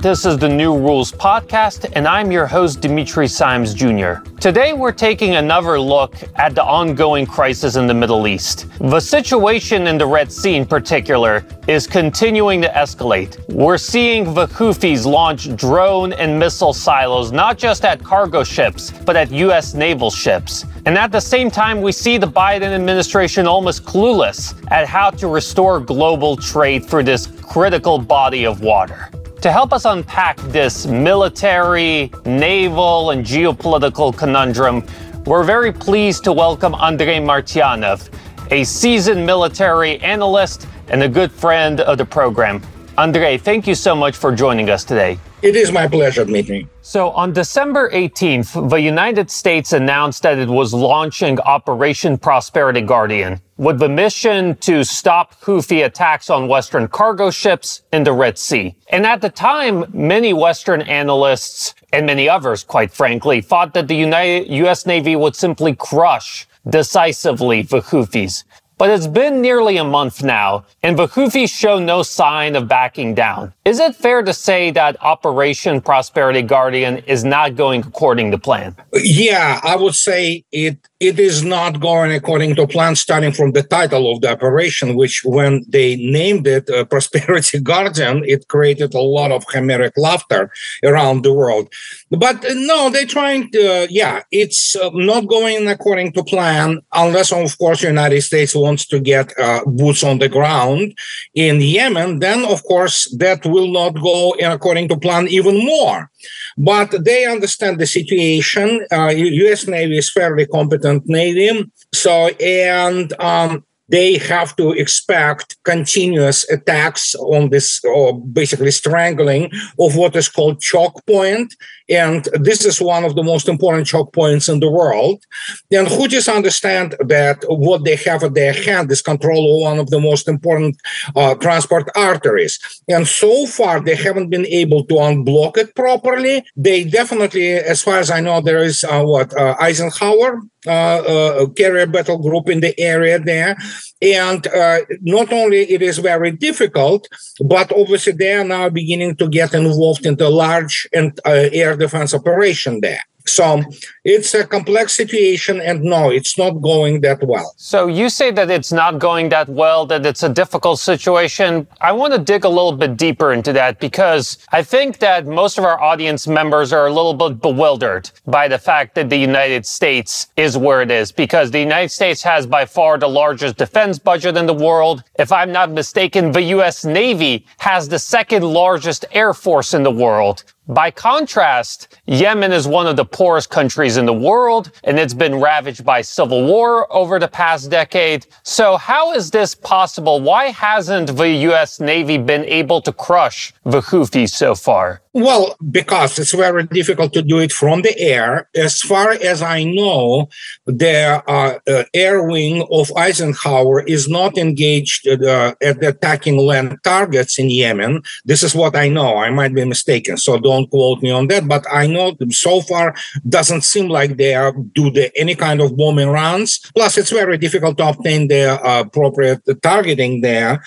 This is the New Rules Podcast, and I'm your host, Dimitri Simes Jr. Today, we're taking another look at the ongoing crisis in the Middle East. The situation in the Red Sea, in particular, is continuing to escalate. We're seeing the Houthis launch drone and missile silos not just at cargo ships, but at U.S. naval ships. And at the same time, we see the Biden administration almost clueless at how to restore global trade through this critical body of water. To help us unpack this military, naval, and geopolitical conundrum, we're very pleased to welcome Andrei Martyanov, a seasoned military analyst and a good friend of the program. Andrei, thank you so much for joining us today. It is my pleasure, meeting. So, on December 18th, the United States announced that it was launching Operation Prosperity Guardian with the mission to stop Houthi attacks on Western cargo ships in the Red Sea. And at the time, many Western analysts and many others, quite frankly, thought that the United, U.S. Navy would simply crush decisively the Houthis. But it's been nearly a month now, and the Houthis show no sign of backing down. Is it fair to say that Operation Prosperity Guardian is not going according to plan? Yeah, I would say it it is not going according to plan, starting from the title of the operation, which when they named it uh, Prosperity Guardian, it created a lot of Homeric laughter around the world. But uh, no, they're trying to, uh, yeah, it's uh, not going according to plan, unless, of course, the United States wants to get uh, boots on the ground in Yemen. Then, of course, that will not go according to plan even more. But they understand the situation. U.S. Uh, Navy is fairly competent Navy. So, and um, they have to expect continuous attacks on this, or basically strangling of what is called choke point. And this is one of the most important choke points in the world. And Houthis understand that what they have at their hand is control of one of the most important uh, transport arteries. And so far, they haven't been able to unblock it properly. They definitely, as far as I know, there is uh, what uh, Eisenhower uh, uh, carrier battle group in the area there. And uh, not only it is very difficult, but obviously they are now beginning to get involved in the large and uh, air defense operation there. So it's a complex situation, and no, it's not going that well. So you say that it's not going that well, that it's a difficult situation. I want to dig a little bit deeper into that because I think that most of our audience members are a little bit bewildered by the fact that the United States is where it is because the United States has by far the largest defense budget in the world. If I'm not mistaken, the U.S. Navy has the second largest air force in the world. By contrast, Yemen is one of the poorest countries in the world, and it's been ravaged by civil war over the past decade. So how is this possible? Why hasn't the U.S. Navy been able to crush the Houthis so far? Well, because it's very difficult to do it from the air. As far as I know, the uh, uh, air wing of Eisenhower is not engaged uh, at attacking land targets in Yemen. This is what I know. I might be mistaken, so don't quote me on that. But I know so far doesn't seem like they are do the, any kind of bombing runs. Plus, it's very difficult to obtain the uh, appropriate targeting there.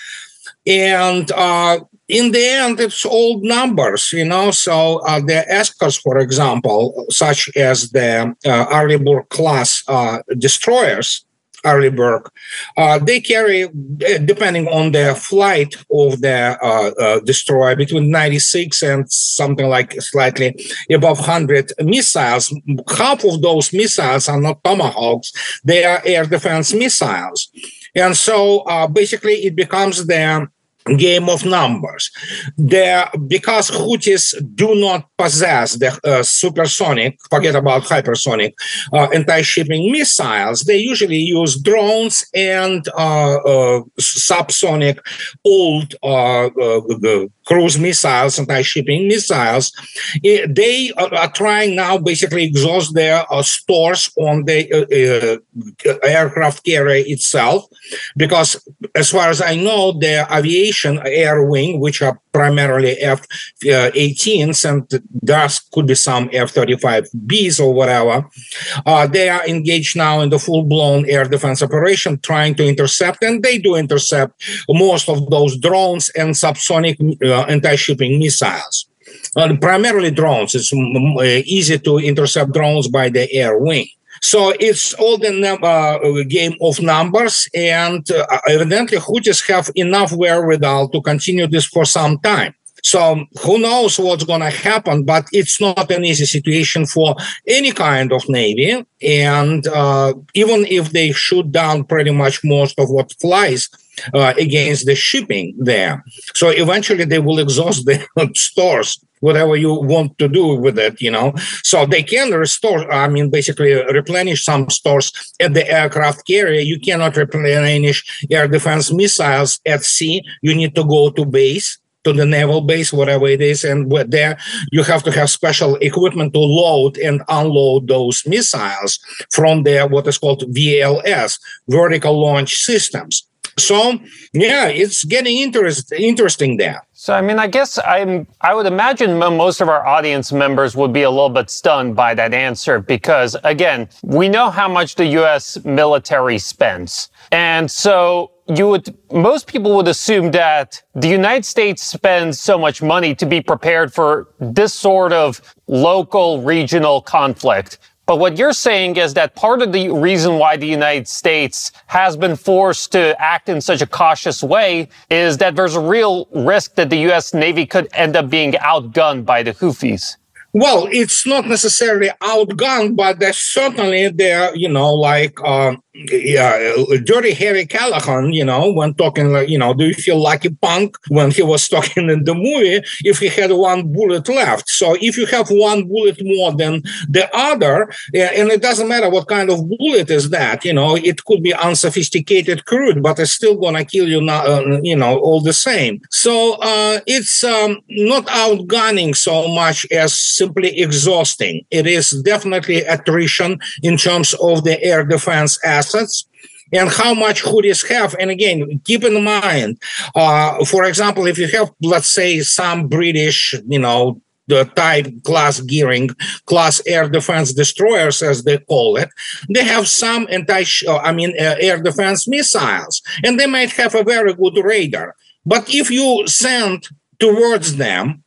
And uh, in the end, it's old numbers, you know. So uh, the Escos, for example, such as the uh, Arleigh class uh, destroyers, Arleigh uh, they carry, uh, depending on the flight of the uh, uh, destroyer, between 96 and something like slightly above 100 missiles. Half of those missiles are not tomahawks; they are air defense missiles. And so uh, basically, it becomes the game of numbers. There, because Houthis do not possess the uh, supersonic, forget about hypersonic, uh, anti-shipping missiles, they usually use drones and uh, uh subsonic old uh, uh, cruise missiles, anti-shipping missiles. They are trying now basically exhaust their stores on the aircraft carrier itself, because as far as I know, the aviation air wing, which are primarily F-18s, and thus could be some F-35Bs or whatever. Uh, they are engaged now in the full-blown air defense operation, trying to intercept, and they do intercept most of those drones and subsonic uh, anti-shipping missiles. uh, primarily drones. It's m- easy to intercept drones by the air wing. So it's all the uh, game of numbers, and uh, evidently Houthis have enough wherewithal to continue this for some time. So who knows what's going to happen, but it's not an easy situation for any kind of navy. And uh, even if they shoot down pretty much most of what flies, uh, against the shipping there. So eventually they will exhaust the stores, whatever you want to do with it, you know. So they can restore, I mean, basically replenish some stores at the aircraft carrier. You cannot replenish air defense missiles at sea. You need to go to base to the naval base, whatever it is, and there you have to have special equipment to load and unload those missiles from their what is called VLS, vertical launch systems. So yeah, it's getting interest, interesting there. So I mean, I guess I'm I would imagine most of our audience members would be a little bit stunned by that answer because again, we know how much the US military spends. And so you would most people would assume that the United States spends so much money to be prepared for this sort of local regional conflict. But what you're saying is that part of the reason why the United States has been forced to act in such a cautious way is that there's a real risk that the U.S. Navy could end up being outgunned by the Houthis. Well, it's not necessarily outgunned, but there's certainly there, you know, like uh, yeah, Dirty Harry Callahan, you know, when talking like, you know, do you feel like a punk when he was talking in the movie if he had one bullet left? So if you have one bullet more than the other, and it doesn't matter what kind of bullet is that, you know, it could be unsophisticated crude, but it's still gonna kill you, not, uh, you know, all the same. So uh, it's um, not outgunning so much as simply exhausting. It is definitely attrition in terms of the air defense assets and how much Houthis have. And again, keep in mind, uh, for example, if you have, let's say, some British, you know, the type class Daring, class air defense destroyers, as they call it, they have some anti, uh, I mean, uh, air defense missiles, and they might have a very good radar. But if you send towards them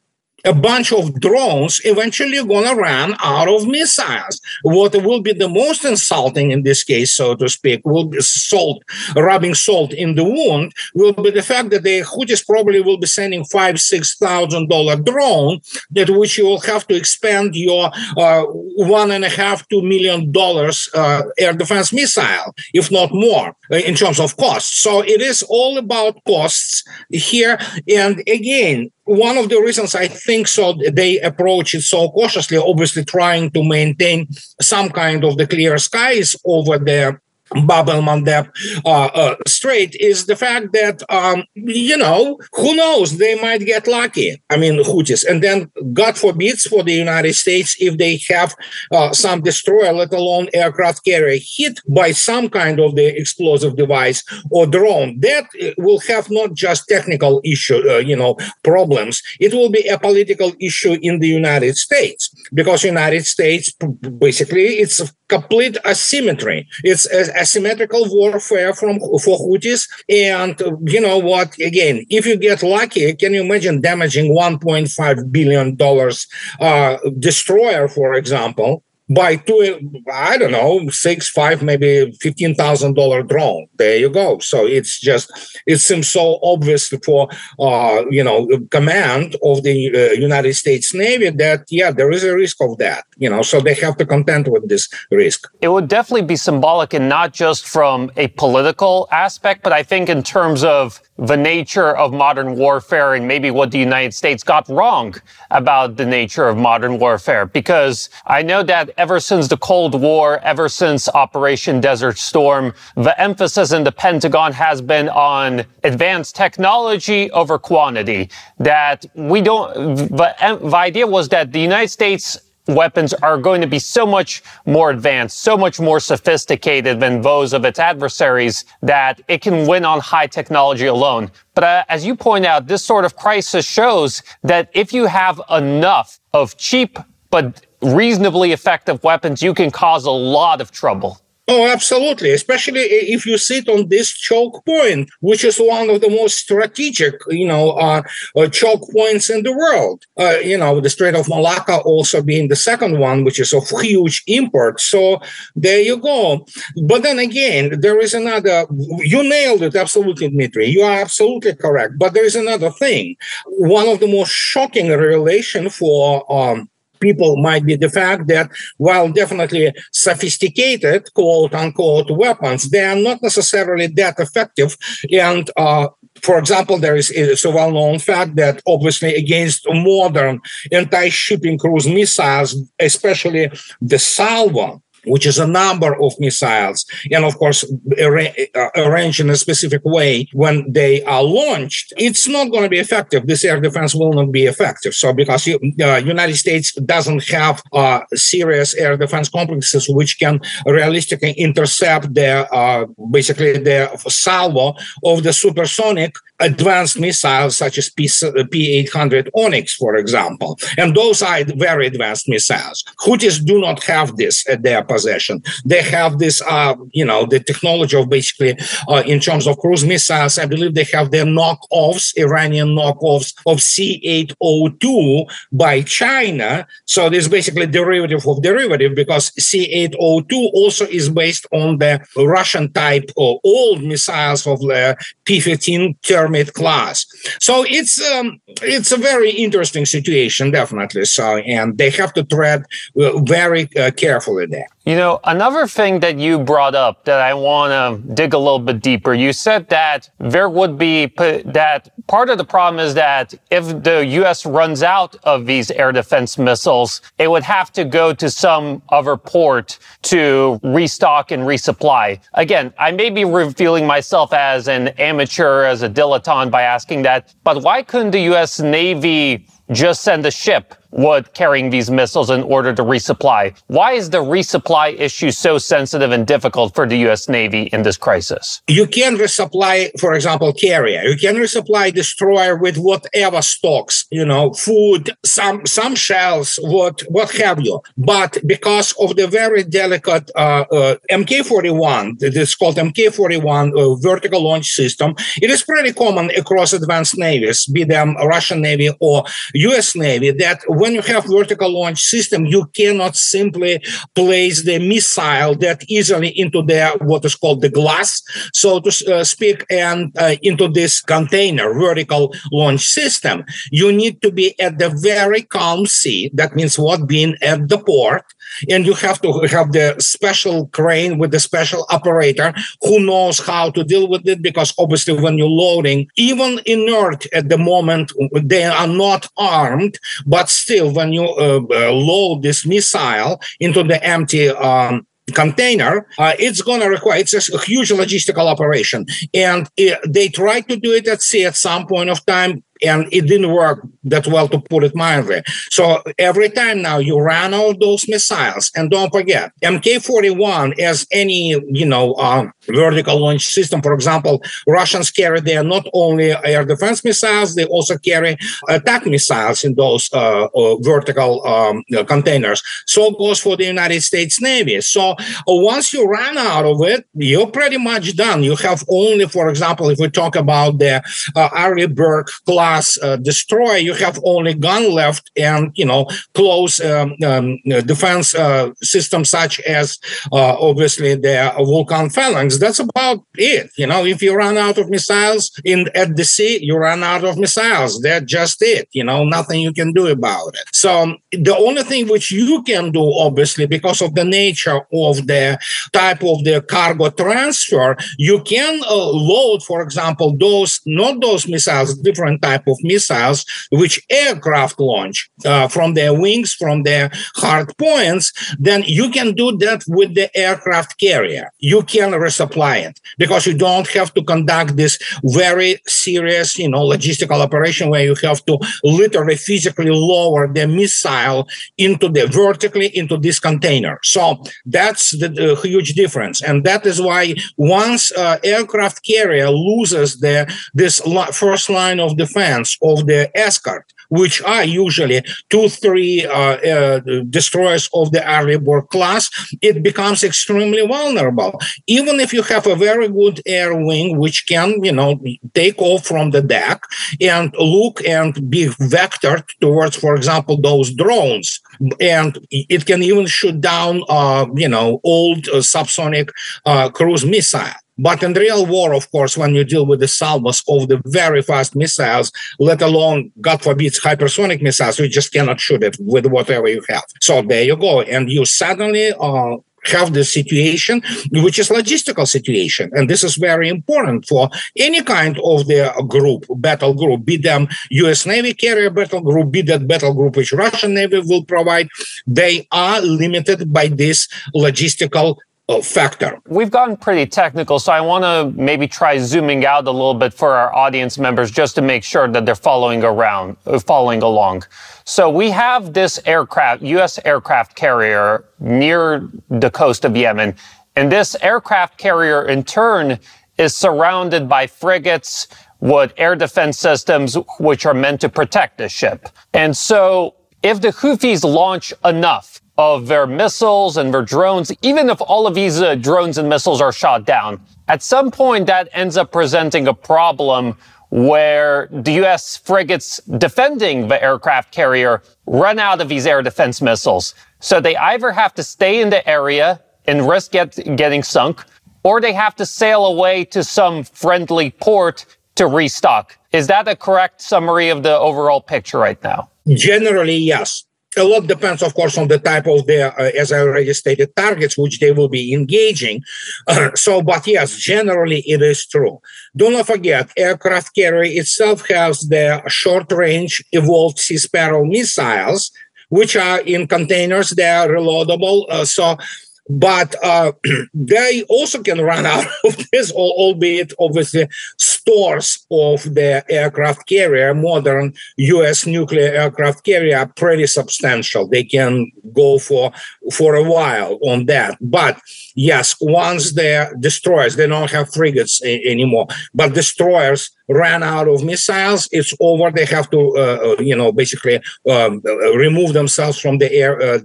a bunch of drones eventually gonna run out of missiles. What will be the most insulting in this case, so to speak, will be salt, rubbing salt in the wound, will be the fact that the Houthis probably will be sending five, six thousand dollar drone that which you will have to expend your uh, one and a half, two million dollars uh, air defense missile, if not more, uh, in terms of costs. So it is all about costs here. And again, one of the reasons I think so they approach it so cautiously, obviously trying to maintain some kind of the clear skies over there Bab el Mandeb uh, uh, Strait is the fact that, um, you know, who knows, they might get lucky. I mean, Houthis. And then, God forbids for the United States if they have uh, some destroyer, let alone aircraft carrier, hit by some kind of the explosive device or drone. That uh, will have not just technical issue, uh, you know, problems. It will be a political issue in the United States because United States, basically, it's complete asymmetry. It's asymmetrical warfare from for Houthis. And you know what? Again, if you get lucky, can you imagine damaging 1.5 billion dollars uh, destroyer, for example? By two, I don't know, six, five, maybe fifteen thousand dollar drone. There you go. So it's just it seems so obvious for uh, you know command of the uh, United States Navy that yeah, there is a risk of that. You know, so they have to contend with this risk. It would definitely be symbolic, and not just from a political aspect, but I think in terms of the nature of modern warfare and maybe what the United States got wrong about the nature of modern warfare. Because I know that ever since the Cold War, ever since Operation Desert Storm, the emphasis in the Pentagon has been on advanced technology over quantity. That we don't, the, the idea was that the United States weapons are going to be so much more advanced, so much more sophisticated than those of its adversaries that it can win on high technology alone. But uh, as you point out, this sort of crisis shows that if you have enough of cheap but reasonably effective weapons, you can cause a lot of trouble. Oh, absolutely. Especially if you sit on this choke point, which is one of the most strategic, you know, uh, uh, choke points in the world. Uh, you know, the Strait of Malacca also being the second one, which is of huge import. So there you go. But then again, there is another. You nailed it absolutely, Dmitry. You are absolutely correct. But there is another thing. One of the most shocking revelation for um, people might be the fact that while definitely sophisticated quote unquote weapons they are not necessarily that effective. And uh, for example, there is it's a well-known fact that obviously against modern anti-shipping cruise missiles, especially the Salvo, which is a number of missiles, and of course uh, arranged in a specific way when they are launched, it's not going to be effective. This air defense will not be effective. So because the uh, United States doesn't have uh, serious air defense complexes which can realistically intercept the uh, basically the salvo of the supersonic advanced missiles such as P- 800 Onyx, for example. And those are very advanced missiles. Houthis do not have this at their possession. They have this, uh, you know, the technology of basically, uh, in terms of cruise missiles, I believe they have their knockoffs, Iranian knockoffs of C-802 by China. So this is basically derivative of derivative because C-802 also is based on the Russian type of old missiles of the P-15 Termit class. So it's um, it's a very interesting situation, definitely. So, and they have to tread uh, very uh, carefully there. You know, another thing that you brought up that I want to dig a little bit deeper, you said that there would be that part of the problem is that if the U.S. runs out of these air defense missiles, it would have to go to some other port to restock and resupply. Again, I may be revealing myself as an amateur, as a dilettante by asking that, but why couldn't the U.S. Navy just send a ship would carrying these missiles in order to resupply. Why is the resupply issue so sensitive and difficult for the U.S. Navy in this crisis? You can resupply, for example, carrier. You can resupply destroyer with whatever stocks, you know, food, some some shells, what what have you. But because of the very delicate uh, uh, MK41, it's called MK41 uh, vertical launch system, it is pretty common across advanced navies, be them Russian Navy or U.S. Navy, that when you have vertical launch system, you cannot simply place the missile that easily into the what is called the glass, so to uh, speak, and uh, into this container vertical launch system. You need to be at the very calm sea. That means what being at the port and you have to have the special crane with the special operator who knows how to deal with it because obviously when you're loading even inert at the moment they are not armed but still when you uh, uh, load this missile into the empty um, container, uh, it's going to require, it's a huge logistical operation. And it, they tried to do it at sea at some point of time and it didn't work that well to put it mildly. So every time now you run all those missiles, and don't forget, MK41 as any you know uh, vertical launch system. For example, Russians carry there not only air defense missiles, they also carry attack missiles in those uh, uh, vertical um, containers. So goes for the United States Navy. So uh, once you run out of it, you're pretty much done. You have only, for example, if we talk about the uh, Arleigh Burke class uh, destroy, you have only gun left and, you know, close um, um, defense uh, systems such as uh, obviously the Vulcan phalanx. That's about it. You know, if you run out of missiles in at the sea, you run out of missiles. That's just it. You know, nothing you can do about it. So um, the only thing which you can do, obviously, because of the nature of the type of the cargo transfer, you can uh, load, for example, those not those missiles, different type type of missiles which aircraft launch uh, from their wings, from their hard points, then you can do that with the aircraft carrier. You can resupply it because you don't have to conduct this very serious, you know, logistical operation where you have to literally physically lower the missile into the vertically into this container. So that's the, huge difference, and that is why once uh, aircraft carrier loses the this first line of defense of the escort which are usually two, three uh, uh, destroyers of the Arleigh Burke class, it becomes extremely vulnerable. Even if you have a very good air wing, which can, you know, take off from the deck and look and be vectored towards, for example, those drones, and it can even shoot down, uh, you know, old uh, subsonic uh, cruise missile. But in real war, of course, when you deal with the salvos of the very fast missiles, let alone, God forbid, hypersonic missiles, you just cannot shoot it with whatever you have. So there you go. And you suddenly uh, have the situation, which is logistical situation. And this is very important for any kind of the group, battle group, be them US Navy carrier battle group, be that battle group which Russian Navy will provide. They are limited by this logistical factor. We've gotten pretty technical, so I want to maybe try zooming out a little bit for our audience members just to make sure that they're following around, following along. So we have this aircraft, U.S. aircraft carrier near the coast of Yemen, and this aircraft carrier in turn is surrounded by frigates with air defense systems which are meant to protect the ship. And so if the Houthis launch enough of their missiles and their drones, even if all of these uh, drones and missiles are shot down, at some point that ends up presenting a problem where the U.S. frigates defending the aircraft carrier run out of these air defense missiles. So they either have to stay in the area and risk get, getting sunk, or they have to sail away to some friendly port to restock. Is that a correct summary of the overall picture right now? Generally, yes a lot depends, of course, on the type of the, uh, as I already stated, targets which they will be engaging. Uh, so, but yes, generally it is true. Do not forget, aircraft carrier itself has the short-range evolved Sea Sparrow missiles, which are in containers. They are reloadable. Uh, so but uh, they also can run out of this, albeit obviously stores of the aircraft carrier, modern U.S. nuclear aircraft carrier, are pretty substantial. They can go for for a while on that, but yes, once they're destroyers, they don't have frigates a- anymore, but destroyers ran out of missiles, it's over. They have to, uh, uh you know, basically um, uh, remove themselves from the air,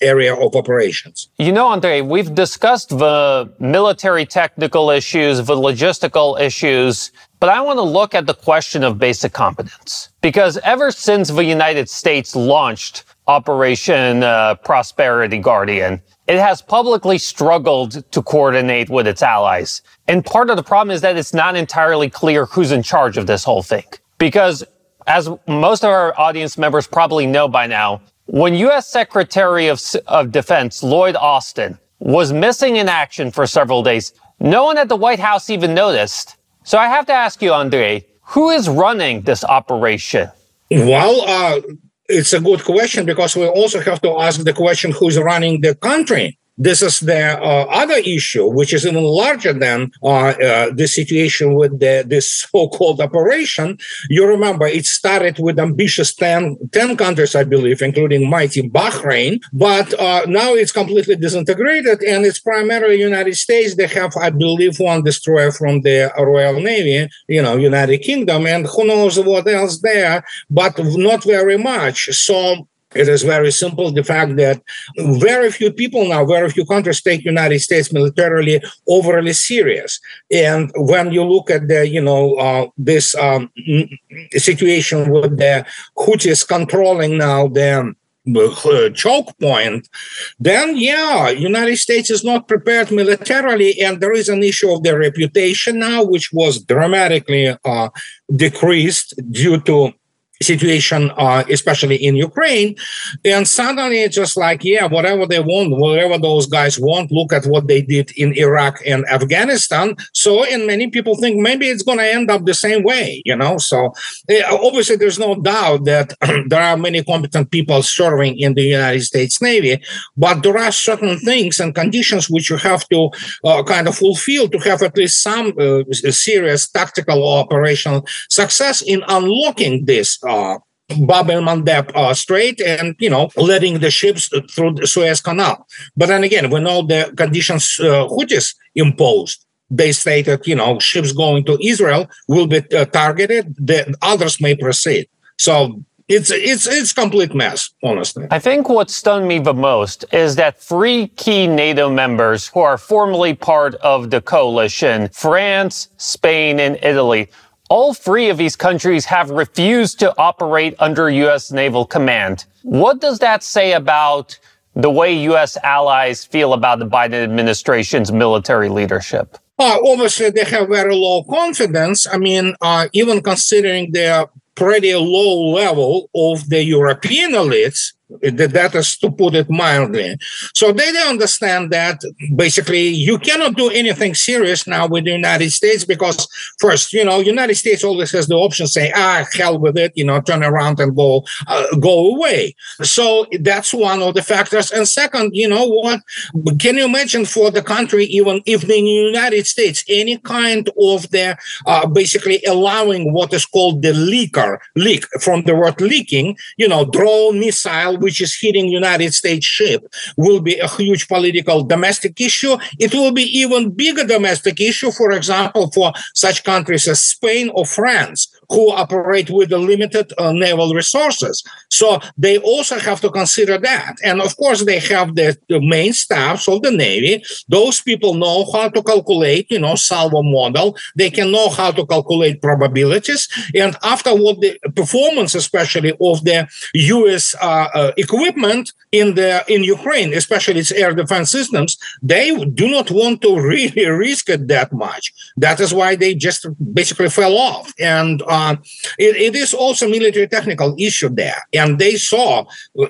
area of operations. You know, Andre, we've discussed the military technical issues, the logistical issues, but I want to look at the question of basic competence. Because ever since the United States launched Operation uh, Prosperity Guardian, it has publicly struggled to coordinate with its allies. And part of the problem is that it's not entirely clear who's in charge of this whole thing. Because as most of our audience members probably know by now, when U.S. Secretary of, of Defense Lloyd Austin was missing in action for several days, no one at the White House even noticed. So I have to ask you, Andrei, who is running this operation? Well, uh, it's a good question because we also have to ask the question who's running the country this is the uh, other issue, which is even larger than uh, uh, the situation with the, this so-called operation. You remember it started with ambitious 10, 10 countries, I believe, including mighty Bahrain, but uh, now it's completely disintegrated and it's primarily United States. They have, I believe, one destroyer from the Royal Navy, you know, United Kingdom, and who knows what else there, but not very much. So it is very simple. The fact that very few people now, very few countries take United States militarily overly serious. And when you look at the, you know, uh, this um, situation with the Houthis controlling now the uh, choke point, then yeah, United States is not prepared militarily, and there is an issue of their reputation now, which was dramatically uh, decreased due to situation, uh, especially in Ukraine. And suddenly it's just like, yeah, whatever they want, whatever those guys want, look at what they did in Iraq and Afghanistan. So, and many people think maybe it's going to end up the same way, you know? So, obviously, there's no doubt that there are many competent people serving in the United States Navy, but there are certain things and conditions which you have to uh, kind of fulfill to have at least some uh, serious tactical or operational success in unlocking this uh, Bab el Mandeb uh, Strait and you know letting the ships through the Suez Canal. But then again, when all the conditions uh, Houthis imposed. They stated, you know, ships going to Israel will be uh, targeted. The others may proceed. So it's it's it's complete mess, honestly. I think what stunned me the most is that three key NATO members who are formally part of the coalition, France, Spain, and Italy, all three of these countries have refused to operate under U.S. naval command. What does that say about the way U.S. allies feel about the Biden administration's military leadership? Uh, obviously, they have very low confidence. I mean, uh, even considering their pretty low level of the European elites, that is to put it mildly. So they don't understand that basically you cannot do anything serious now with the United States because first, you know, United States always has the option say, ah, hell with it, you know, turn around and go uh, go away. So that's one of the factors. And second, you know what? Can you imagine for the country, even if the United States, any kind of the uh, basically allowing what is called the leaker leak from the word leaking, you know, drone missile which is hitting United States ship will be a huge political domestic issue. It will be even bigger domestic issue, for example, for such countries as Spain or France, who operate with the limited uh, naval resources. So they also have to consider that. And of course, they have the, the, main staffs of the Navy. Those people know how to calculate, you know, salvo model. They can know how to calculate probabilities. And after what the performance, especially of the U.S. Uh, uh, equipment in the in Ukraine, especially its air defense systems, they do not want to really risk it that much. That is why they just basically fell off. And uh, it, it is also military technical issue there. And they saw,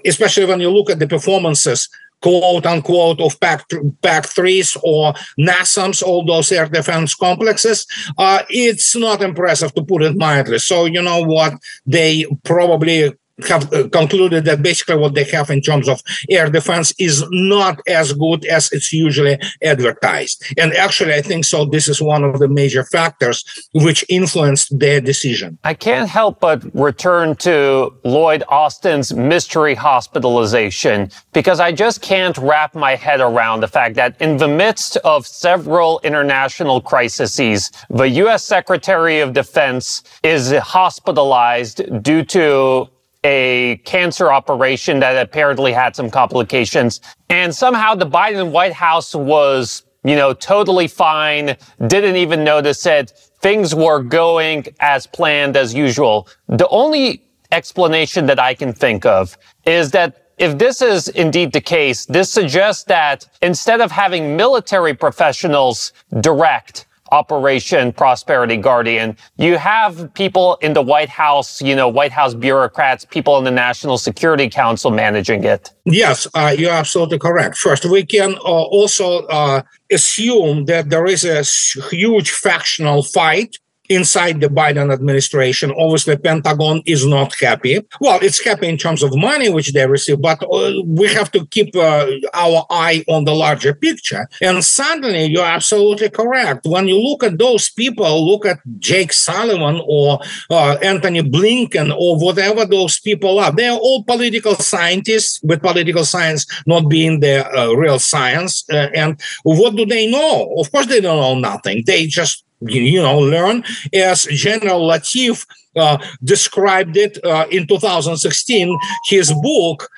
especially when you look at the performances quote unquote of PAC, PAC 3s or NASAMS, all those air defense complexes, uh, it's not impressive to put it mildly. So, you know what? They probably have uh, concluded that basically what they have in terms of air defense is not as good as it's usually advertised. And actually, I think so. This is one of the major factors which influenced their decision. I can't help but return to Lloyd Austin's mystery hospitalization because I just can't wrap my head around the fact that in the midst of several international crises, the U.S. Secretary of Defense is hospitalized due to a cancer operation that apparently had some complications. And somehow the Biden White House was, you know, totally fine, didn't even notice it. Things were going as planned as usual. The only explanation that I can think of is that if this is indeed the case, this suggests that instead of having military professionals direct Operation Prosperity Guardian. You have people in the White House, you know, White House bureaucrats, people in the National Security Council managing it. Yes, uh, you're absolutely correct. First, we can uh, also uh, assume that there is a huge factional fight inside the Biden administration. Obviously, Pentagon is not happy. Well, it's happy in terms of money which they receive, but uh, we have to keep uh, our eye on the larger picture. And suddenly, you're absolutely correct. When you look at those people, look at Jake Sullivan or uh, Antony Blinken or whatever those people are. They're all political scientists, with political science not being the uh, real science. Uh, and what do they know? Of course, they don't know nothing. They just you know, learn as General Latiff uh, described it uh, in 2016, his book,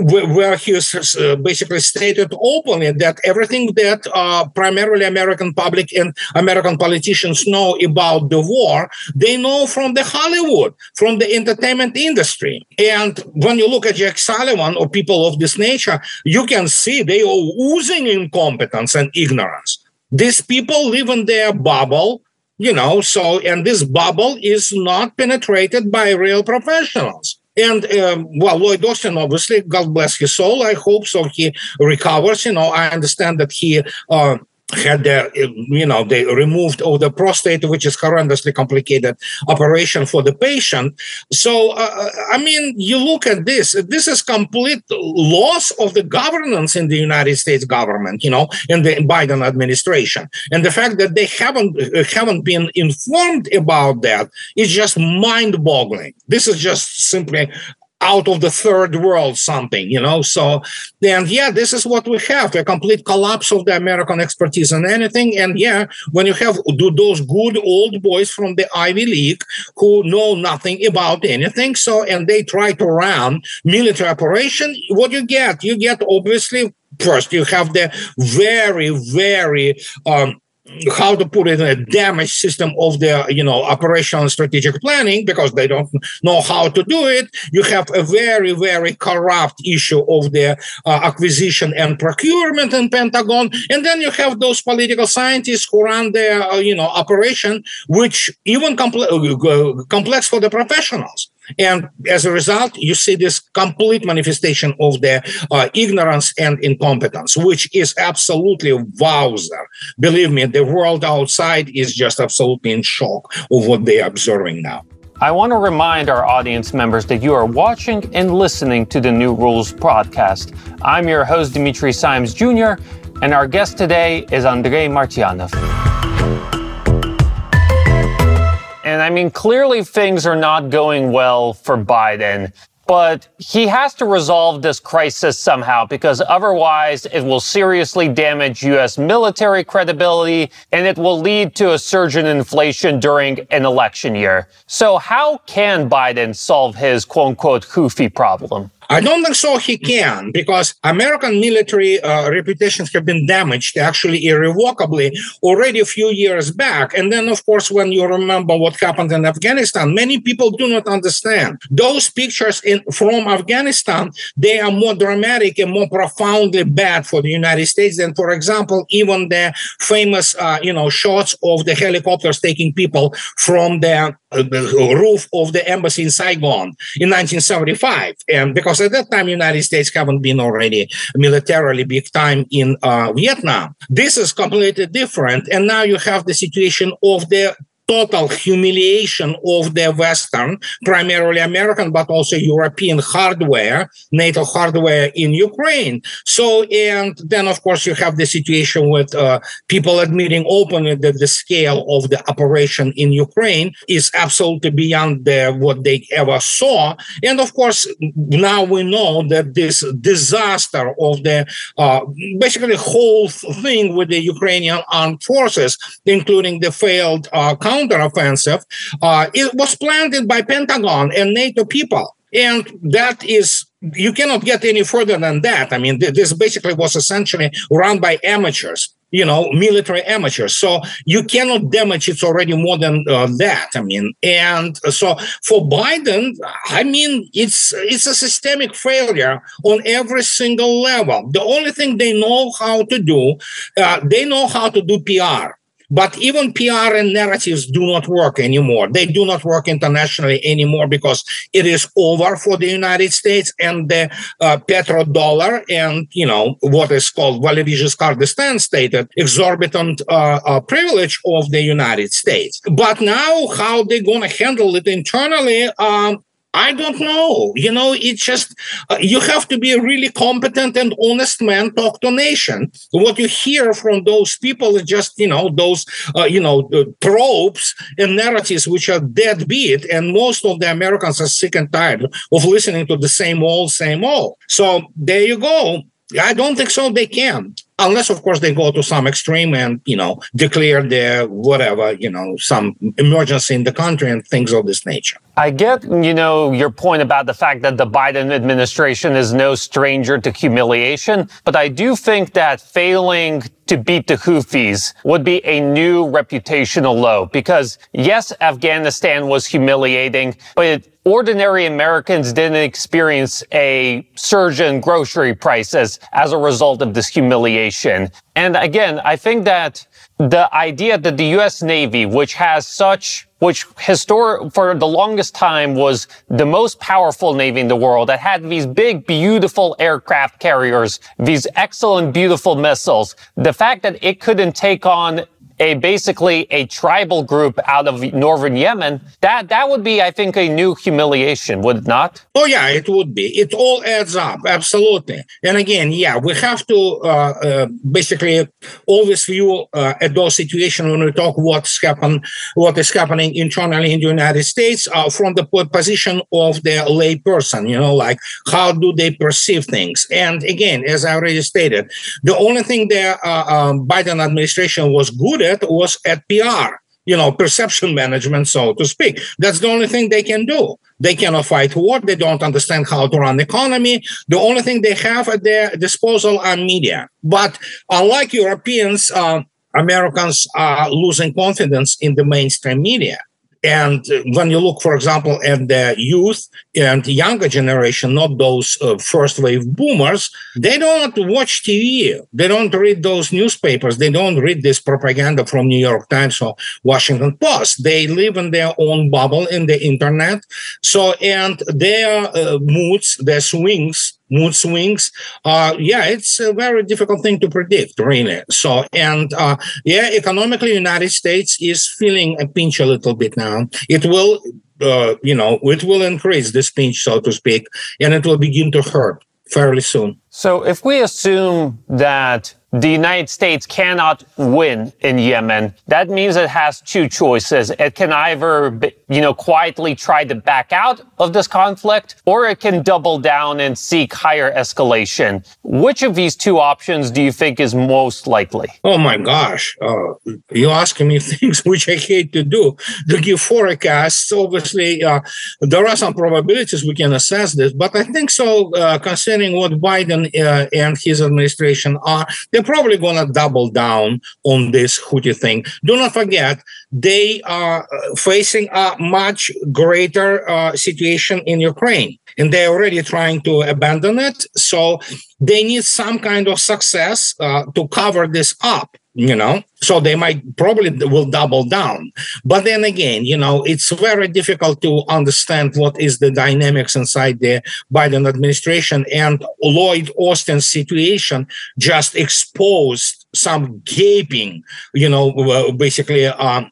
where he uh, basically stated openly that everything that uh, primarily American public and American politicians know about the war, they know from the Hollywood, from the entertainment industry. And when you look at Jack Sullivan or people of this nature, you can see they are oozing incompetence and ignorance. These people live in their bubble, you know, so, and this bubble is not penetrated by real professionals. And um, well, Lloyd Austin, obviously, God bless his soul. I hope so. He recovers. You know, I understand that he uh, had the you know they removed all the prostate which is horrendously complicated operation for the patient. So uh, uh, i mean you look at this this is complete loss of the governance in the united states government you know in the biden administration. And the fact that they haven't uh, haven't been informed about that is just mind boggling this is just simply out of the third world something, you know. So then, yeah, this is what we have a complete collapse of the American expertise in anything. And yeah, when you have do those good old boys from the Ivy League who know nothing about anything, so and they try to run military operation, what you get? You get obviously first you have the very, very um, how to put it in a damaged system of the you know operational strategic planning because they don't know how to do it. You have a very very corrupt issue of the uh, acquisition and procurement in pentagon. And then you have those political scientists who run the uh, you know operation which even compl- uh, complex for the professionals and as a result, you see this complete manifestation of the uh, ignorance and incompetence, which is absolutely wowzer. Believe me, the world outside is just absolutely in shock of what they are observing now. I want to remind our audience members that you are watching and listening to the New Rules podcast. I'm your host, Dimitri Simes Jr., and our guest today is Andrei Martyanov. And I mean, clearly things are not going well for Biden, but he has to resolve this crisis somehow because otherwise it will seriously damage U.S. military credibility and it will lead to a surge in inflation during an election year. So how can Biden solve his quote unquote Houthi problem? I don't think so he can because American military uh, reputations have been damaged actually irrevocably already a few years back. And then, of course, when you remember what happened in Afghanistan, many people do not understand. Those pictures in, from Afghanistan, they are more dramatic and more profoundly bad for the United States than, for example, even the famous, uh, you know, shots of the helicopters taking people from the, the roof of the embassy in Saigon in 1975. And because at that time united states haven't been already militarily big time in uh, vietnam this is completely different and now you have the situation of the total humiliation of the Western, primarily American, but also European hardware, NATO hardware in Ukraine. So, and then of course you have the situation with uh, people admitting openly that the scale of the operation in Ukraine is absolutely beyond the, what they ever saw. And of course, now we know that this disaster of the uh, basically whole thing with the Ukrainian armed forces, including the failed uh, counteroffensive, uh, it was planned by Pentagon and NATO people. And that is, you cannot get any further than that. I mean, this basically was essentially run by amateurs you know, military amateurs. So you cannot damage it already more than uh, that. I mean, and so for Biden, I mean, it's it's a systemic failure on every single level. The only thing they know how to do, uh, they know how to do PR. But even PR and narratives do not work anymore. They do not work internationally anymore because it is over for the United States and the uh, petrodollar and, you know, what is called Valery Giscard d'Estaing stated exorbitant uh, uh, privilege of the United States. But now how they're going to handle it internally, um, I don't know. You know, it's just uh, you have to be a really competent and honest man. Talk to nation. What you hear from those people is just you know those uh, you know tropes and narratives which are deadbeat, and most of the Americans are sick and tired of listening to the same old, same old. So there you go. I don't think so. They can unless of course they go to some extreme and you know declare the whatever you know some emergency in the country and things of this nature i get you know your point about the fact that the biden administration is no stranger to humiliation but i do think that failing to beat the Houthis would be a new reputational low because yes, Afghanistan was humiliating, but ordinary Americans didn't experience a surge in grocery prices as a result of this humiliation. And again, I think that the idea that the U.S. Navy, which has such, which historic, for the longest time was the most powerful Navy in the world, that had these big, beautiful aircraft carriers, these excellent, beautiful missiles, the fact that it couldn't take on a basically a tribal group out of northern Yemen, that that would be, I think, a new humiliation, would it not? Oh yeah, it would be. It all adds up, absolutely. And again, yeah, we have to uh, uh, basically always view uh, at those situations when we talk what's happen, what is happening internally in the United States uh, from the position of the lay person. You know, like how do they perceive things? And again, as I already stated, the only thing the uh, um, Biden administration was good at was at PR you know, perception management, so to speak. That's the only thing they can do. They cannot fight war. They don't understand how to run the economy. The only thing they have at their disposal are media. But unlike Europeans, uh, Americans are losing confidence in the mainstream media. And when you look, for example, at the youth and younger generation, not those uh, first wave boomers, they don't watch TV. They don't read those newspapers. They don't read this propaganda from New York Times or Washington Post. They live in their own bubble in the internet. So, and their uh, moods, their swings mood swings. Uh, yeah, it's a very difficult thing to predict, really. So, and uh, yeah, economically, United States is feeling a pinch a little bit now. It will, uh, you know, it will increase this pinch, so to speak, and it will begin to hurt fairly soon. So, if we assume that the United States cannot win in Yemen. That means it has two choices. It can either, you know, quietly try to back out of this conflict, or it can double down and seek higher escalation. Which of these two options do you think is most likely? Oh my gosh. Uh, you're asking me things which I hate to do, to give forecasts. Obviously, uh, there are some probabilities we can assess this, but I think so, uh, considering what Biden uh, and his administration are, they're probably going to double down on this Houthi thing. Do not forget, they are uh, facing a much greater uh, situation in Ukraine, and they're already trying to abandon it. So they need some kind of success uh, to cover this up you know? So they might probably will double down. But then again you know it's very difficult to understand what is the dynamics inside the biden administration and lloyd austin's situation just exposed some gaping you know basically um,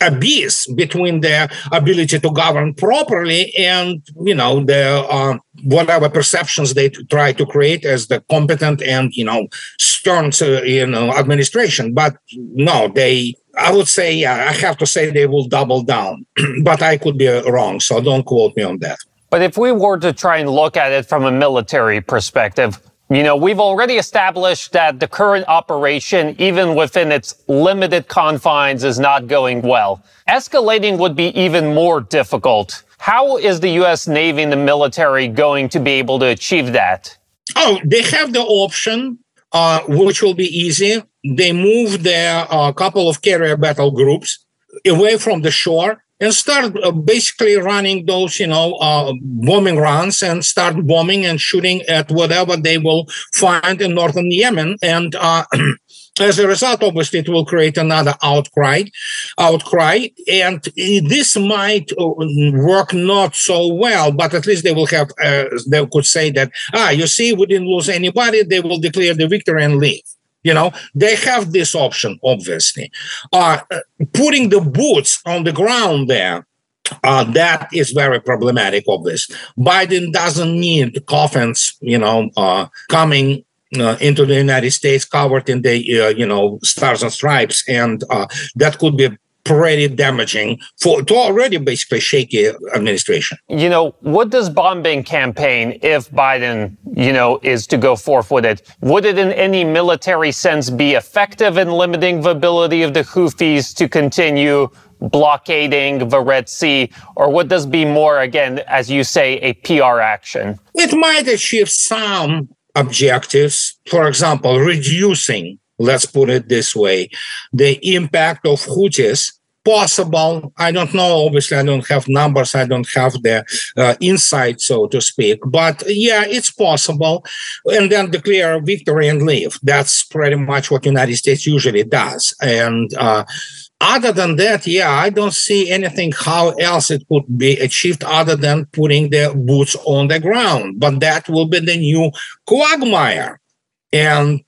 abyss between their ability to govern properly and you know the uh, whatever perceptions they try to create as the competent and you know stern you know administration. But no they i would say yeah i have to say they will double down. But i could be wrong so don't quote me on that. But if we were to try and look at it from a military perspective you know, we've already established that the current operation, even within its limited confines, is not going well. Escalating would be even more difficult. How is the U.S. Navy and the military going to be able to achieve that? Oh, they have the option, uh, which will be easy. They move their uh, couple of carrier battle groups away from the shore and start uh, basically running those, you know, uh, bombing runs and start bombing and shooting at whatever they will find in northern Yemen. And uh, as a result, obviously, it will create another outcry, outcry, and this might uh, work not so well. But at least they will have, uh, they could say that, ah, you see, we didn't lose anybody. They will declare the victory and leave. You know, they have this option, obviously. Uh, putting the boots on the ground there, uh, that is very problematic, obviously. Biden doesn't need coffins, you know, uh, coming uh, into the United States covered in the, uh, you know, stars and stripes. And uh, that could be pretty damaging for to already basically shaky administration. You know, what does bombing campaign, if Biden, you know, is to go forth with it, would it in any military sense be effective in limiting the ability of the Houthis to continue blockading the Red Sea, or would this be more, again, as you say, a PR action? It might achieve some objectives. For example, reducing let's put it this way the impact of Houthis possible. I don't know. Obviously, I don't have numbers. I don't have the uh, insight, so to speak. But yeah, it's possible. And then declare victory and leave. That's pretty much what the United States usually does. And uh, other than that, yeah, I don't see anything how else it could be achieved other than putting the boots on the ground. But that will be the new quagmire. And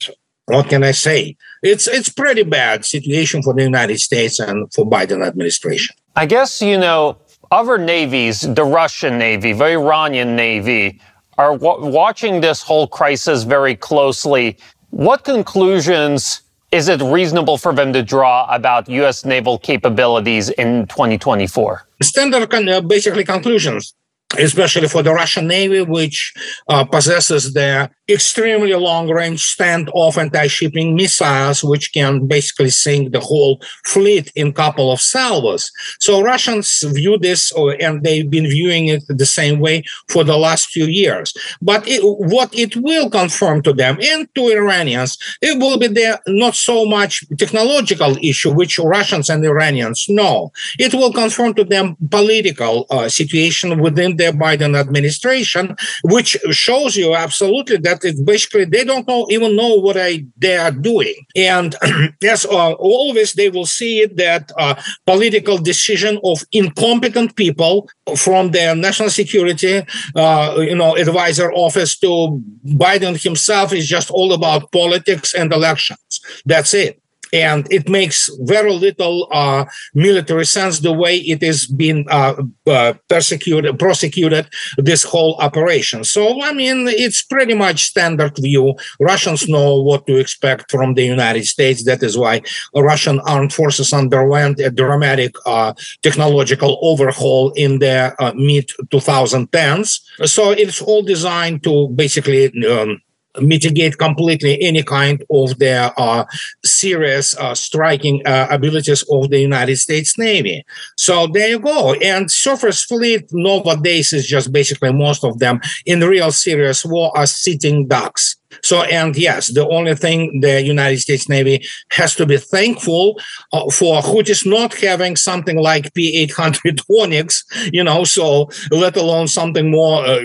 what can I say? It's it's pretty bad situation for the United States and for Biden administration. I guess you know other navies, the Russian Navy, the Iranian Navy, are w- watching this whole crisis very closely. What conclusions is it reasonable for them to draw about U.S. naval capabilities in 2024? Standard, uh, basically, conclusions especially for the Russian Navy, which uh, possesses the extremely long range standoff anti-shipping missiles which can basically sink the whole fleet in couple of salvos. So russians view this and they've been viewing it the same way for the last few years. But it, what it will confirm to them and to iranians it will be the not so much technological issue which russians and iranians know. It will confirm to them political uh, situation within the biden administration which shows you absolutely that that it's basically they don't know even know what I, they are doing. And yes, uh, always they will see it that uh, political decision of incompetent people from their national security, uh, you know, advisor office to Biden himself is just all about politics and elections. That's it and it makes very little uh, military sense the way it is being uh, uh, persecuted, prosecuted this whole operation. So, I mean, it's pretty much standard view. Russians know what to expect from the United States. That is why Russian armed forces underwent a dramatic uh, technological overhaul in the uh, mid 2010s. So it's all designed to basically um, mitigate completely any kind of the uh, serious uh, striking uh, abilities of the United States Navy. So there you go. And surface fleet nowadays is just basically most of them in real serious war are sitting ducks. So, and yes, the only thing the United States Navy has to be thankful uh, for Houthis not having something like P-800 Onyx, you know, so let alone something more uh,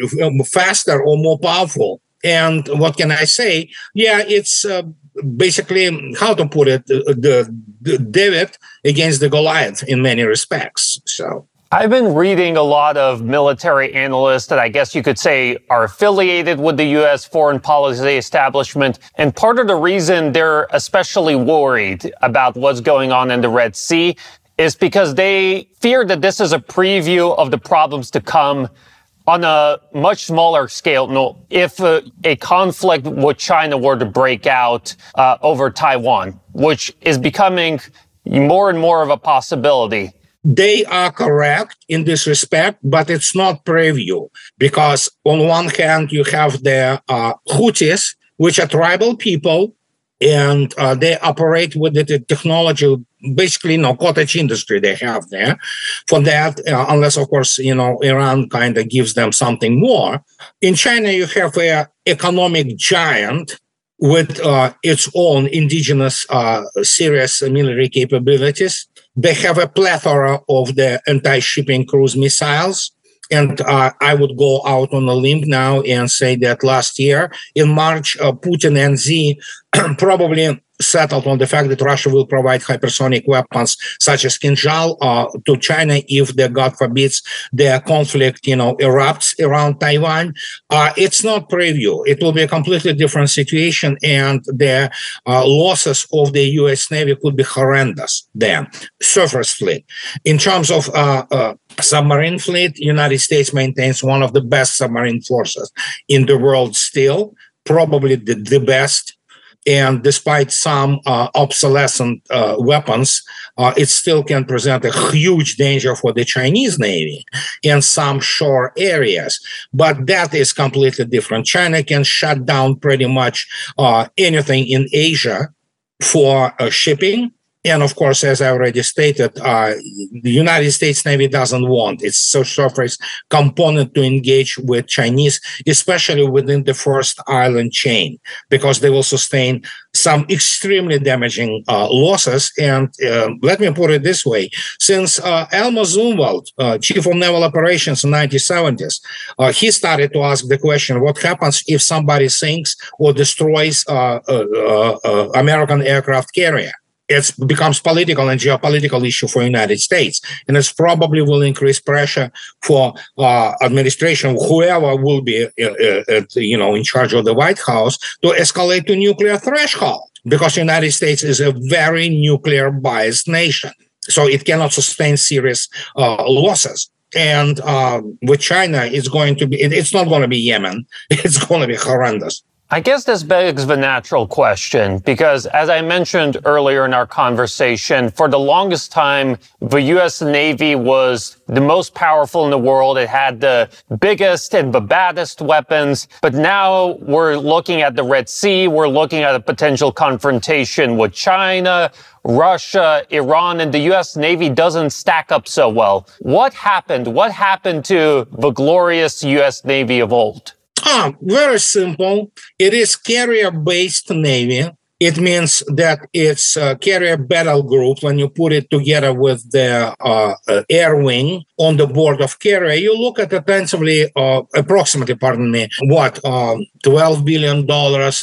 faster or more powerful. And what can I say? Yeah, it's uh, basically how to put it the, the David against the Goliath in many respects. So. I've been reading a lot of military analysts that I guess you could say are affiliated with the U.S. foreign policy establishment. And part of the reason they're especially worried about what's going on in the Red Sea is because they fear that this is a preview of the problems to come on a much smaller scale, no, if uh, a conflict with China were to break out uh, over Taiwan, which is becoming more and more of a possibility. They are correct in this respect, but it's not preview because on one hand you have the uh, Houthis, which are tribal people, and uh, they operate with the technology basically no cottage industry they have there. For that uh, unless of course you know iran kind of gives them something more. In china you have a economic giant with uh, its own indigenous uh, serious military capabilities. They have a plethora of the anti-shipping cruise missiles. And uh, I would go out on a limb now and say that last year in March, uh, Putin and Xi probably settled on the fact that Russia will provide hypersonic weapons such as Kinzhal uh, to China if the God forbids the conflict, you know, erupts around Taiwan. Uh, it's not preview. It will be a completely different situation, and the uh, losses of the U.S. Navy could be horrendous. Then surface fleet, in terms of uh, uh, submarine fleet, United States maintains one of the best submarine forces in the world still, probably the, the best and despite some uh, obsolescent uh, weapons, uh, it still can present a huge danger for the Chinese Navy in some shore areas. But that is completely different. China can shut down pretty much uh, anything in Asia for uh, shipping and of course, as I already stated, uh, the United States Navy doesn't want its surface component to engage with Chinese, especially within the first island chain, because they will sustain some extremely damaging uh, losses. And uh, let me put it this way: since uh, Elmo Zumwalt, uh, chief of naval operations in the 1970s, uh, he started to ask the question: What happens if somebody sinks or destroys American aircraft carrier? It becomes political and geopolitical issue for United States, and it probably will increase pressure for uh, administration, whoever will be, uh, uh, you know, in charge of the White House, to escalate to nuclear threshold. because United States is a very nuclear biased nation. So it cannot sustain serious uh, losses. And uh, with China, it's going to be, it's not going to be Yemen. It's going to be horrendous. I guess this begs the natural question because, as I mentioned earlier in our conversation, for the longest time, the U.S. Navy was the most powerful in the world. It had the biggest and the baddest weapons. But now we're looking at the Red Sea. We're looking at a potential confrontation with China, Russia, Iran, and the U.S. Navy doesn't stack up so well. What happened? What happened to the glorious U.S. Navy of old? Ah, very simple. It is carrier based Navy. It means that it's a carrier battle group when you put it together with the uh, uh, air wing on the board of carrier. You look at intensively, uh, approximately, pardon me, what, um, $12 billion,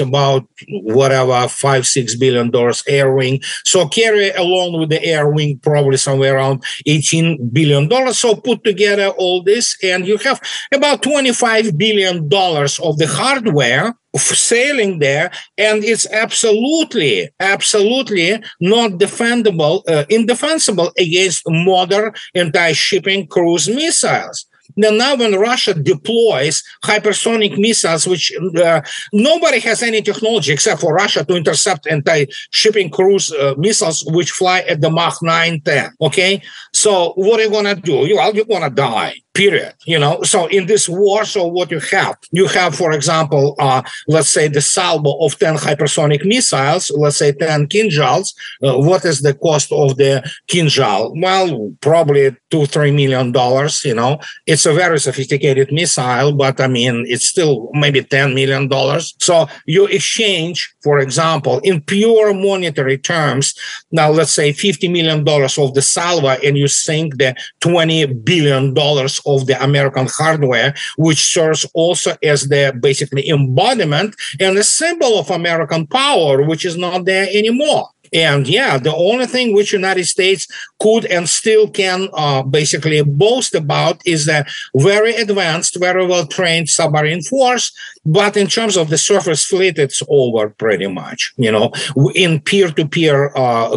about whatever, five, $6 billion air wing. So carrier alone with the air wing, probably somewhere around $18 billion. So put together all this and you have about $25 billion of the hardware sailing there and it's absolutely absolutely not defendable uh, indefensible against modern anti-shipping cruise missiles then now when Russia deploys hypersonic missiles, which uh, nobody has any technology except for Russia to intercept anti-shipping cruise uh, missiles which fly at the Mach 9, 10. Okay, so what are you gonna do? You, well, you're gonna die period you know? So in this war so what you have? You have for example uh, let's say the salvo of 10 hypersonic missiles let's say 10 kinzhals. uh, what is the cost of the kinzhal well probably two three million dollars you know? It's a very sophisticated missile but i mean it's still maybe 10 million dollars. So you exchange for example in pure monetary terms now let's say 50 million dollars of the salvo and you sink the 20 billion dollars of the American hardware, which serves also as the basically embodiment and a symbol of American power, which is not there anymore. And yeah, the only thing which United States could and still can uh, basically boast about is a very advanced, very well trained submarine force. But in terms of the surface fleet, it's over pretty much. You know, in peer to peer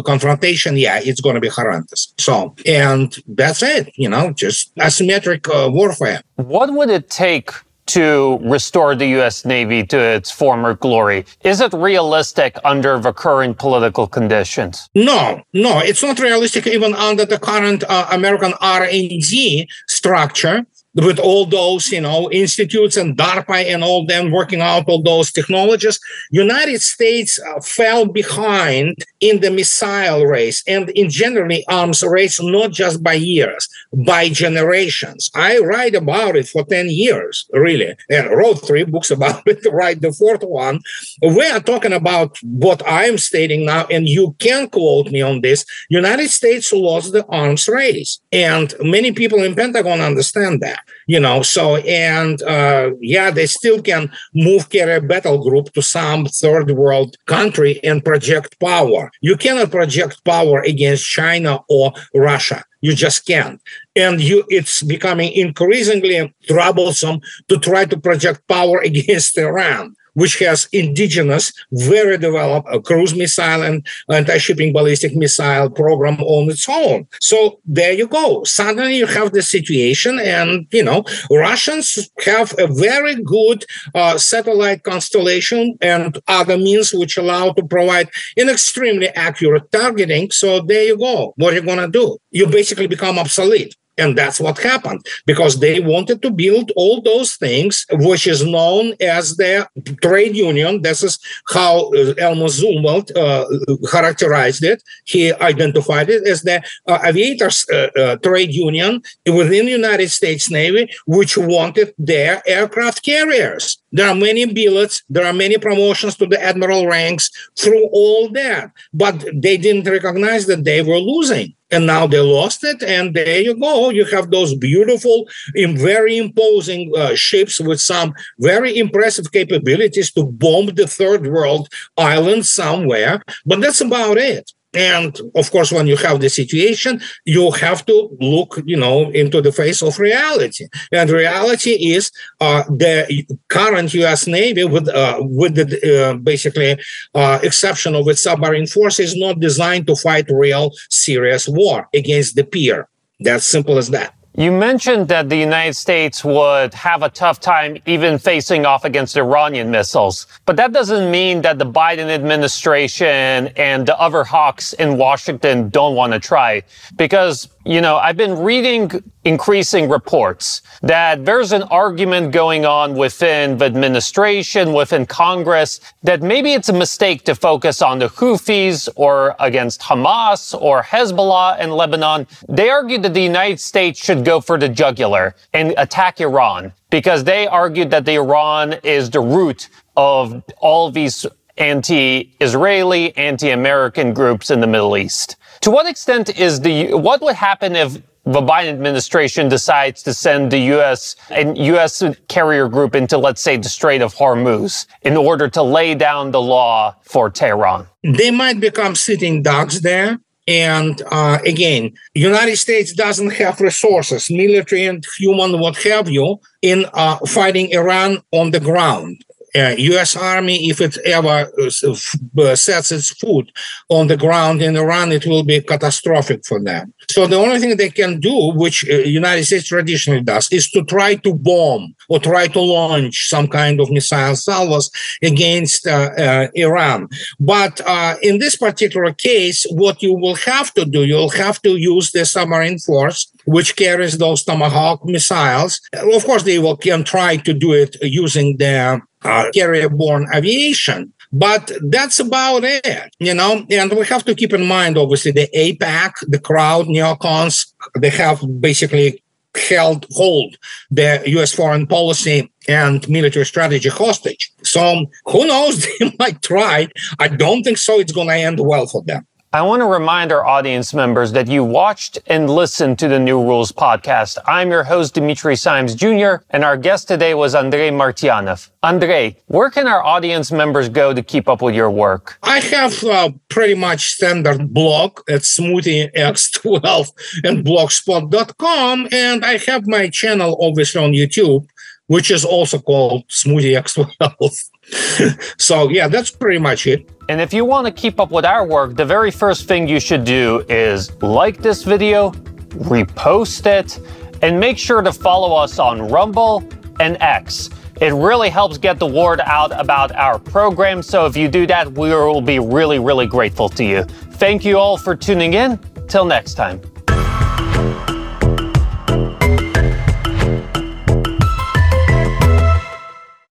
confrontation, yeah, it's going to be horrendous. So, and that's it. You know, just asymmetric uh, warfare. What would it take to restore the U.S. Navy to its former glory. Is it realistic under the current political conditions? No, no, it's not realistic even under the current uh, American R&D structure with all those, you know, institutes and DARPA and all them working out all those technologies, United States uh, fell behind in the missile race and in generally arms race, not just by years, by generations. I write about it for 10 years, really, and wrote three books about it, write the fourth one. We are talking about what I'm stating now, and you can quote me on this. United States lost the arms race. And many people in Pentagon understand that you know so and uh, yeah they still can move carrier battle group to some third world country and project power. You cannot project power against china or russia. You just can't. And you it's becoming increasingly troublesome to try to project power against iran which has indigenous, very developed a cruise missile and anti-shipping ballistic missile program on its own. So there you go. Suddenly you have the situation, and you know Russians have a very good uh, satellite constellation and other means which allow to provide an extremely accurate targeting. So there you go. What are you gonna do? You basically become obsolete. And that's what happened because they wanted to build all those things, which is known as the trade union. This is how uh, Elmo Zumwalt uh, characterized it. He identified it as the uh, aviators uh, uh, trade union within the United States Navy, which wanted their aircraft carriers. There are many billets, there are many promotions to the admiral ranks through all that, but they didn't recognize that they were losing. And now they lost it and there you go. You have those beautiful very imposing uh, ships with some very impressive capabilities to bomb the third world island somewhere. But that's about it And of course, when you have the situation, you have to look, you know, into the face of reality. And reality is uh, the current U.S. Navy, with uh, with the uh, basically uh, exception of its submarine force, is not designed to fight real serious war against the peer. That's simple as that. You mentioned that the United States would have a tough time even facing off against Iranian missiles. But that doesn't mean that the Biden administration and the other hawks in Washington don't want to try. Because you know, I've been reading increasing reports that there's an argument going on within the administration, within Congress, that maybe it's a mistake to focus on the Houthis or against Hamas or Hezbollah in Lebanon. They argue that the United States should go for the jugular and attack Iran because they argued that the Iran is the root of all these anti-Israeli, anti-American groups in the Middle East. To what extent is the what would happen if the Biden administration decides to send the U.S. and U.S. carrier group into, let's say, the Strait of Hormuz in order to lay down the law for Tehran? They might become sitting ducks there. And uh, again, United States doesn't have resources, military and human, what have you, in uh, fighting Iran on the ground uh, U.S. Army, if it ever uh, uh, sets its foot on the ground in Iran, it will be catastrophic for them. So the only thing they can do, which uh, United States traditionally does, is to try to bomb or try to launch some kind of missile salvos against uh, Iran. But in this particular case, what you will have to do, you'll have to use the submarine force which carries those Tomahawk missiles. Of course, they will can try to do it using their uh, carrier-borne aviation. But that's about it, you know. And we have to keep in mind, obviously, the AIPAC, the crowd, neocons, they have basically held hold the U.S. foreign policy and military strategy hostage. So who knows? They might try. I don't think so. It's going to end well for them. I want to remind our audience members that you watched and listened to the New Rules podcast. I'm your host, Dimitri Simes Jr., and our guest today was Andrei Martyanov. Andrei, where can our audience members go to keep up with your work? I have uh, pretty much standard blog at smoothiex12 and blogspot.com, and I have my channel obviously on YouTube, which is also called Smoothie X12. so yeah, that's pretty much it. And if you want to keep up with our work, the very first thing you should do is like this video, repost it, and make sure to follow us on Rumble and X. It really helps get the word out about our program. So if you do that, we will be really, really grateful to you. Thank you all for tuning in. Till next time.